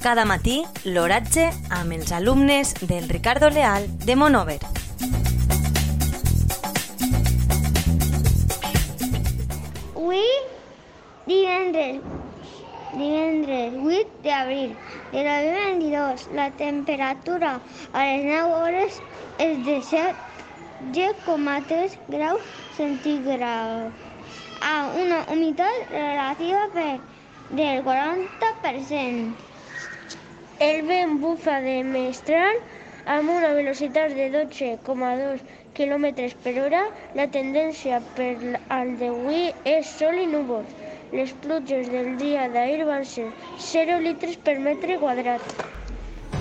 Cada matí, l'oratge amb els alumnes del Ricardo Leal de Monover. Avui, divendres, divendres 8 d'abril de 2022, la temperatura a les 9 hores és de 7,3 graus centígrads, amb una humitat relativa per del 40%. El vent bufa de mestral amb una velocitat de 12,2 km per hora. La tendència per al d'avui és sol i núvols. Les pluges del dia d'ahir van ser 0 litres per metre quadrat.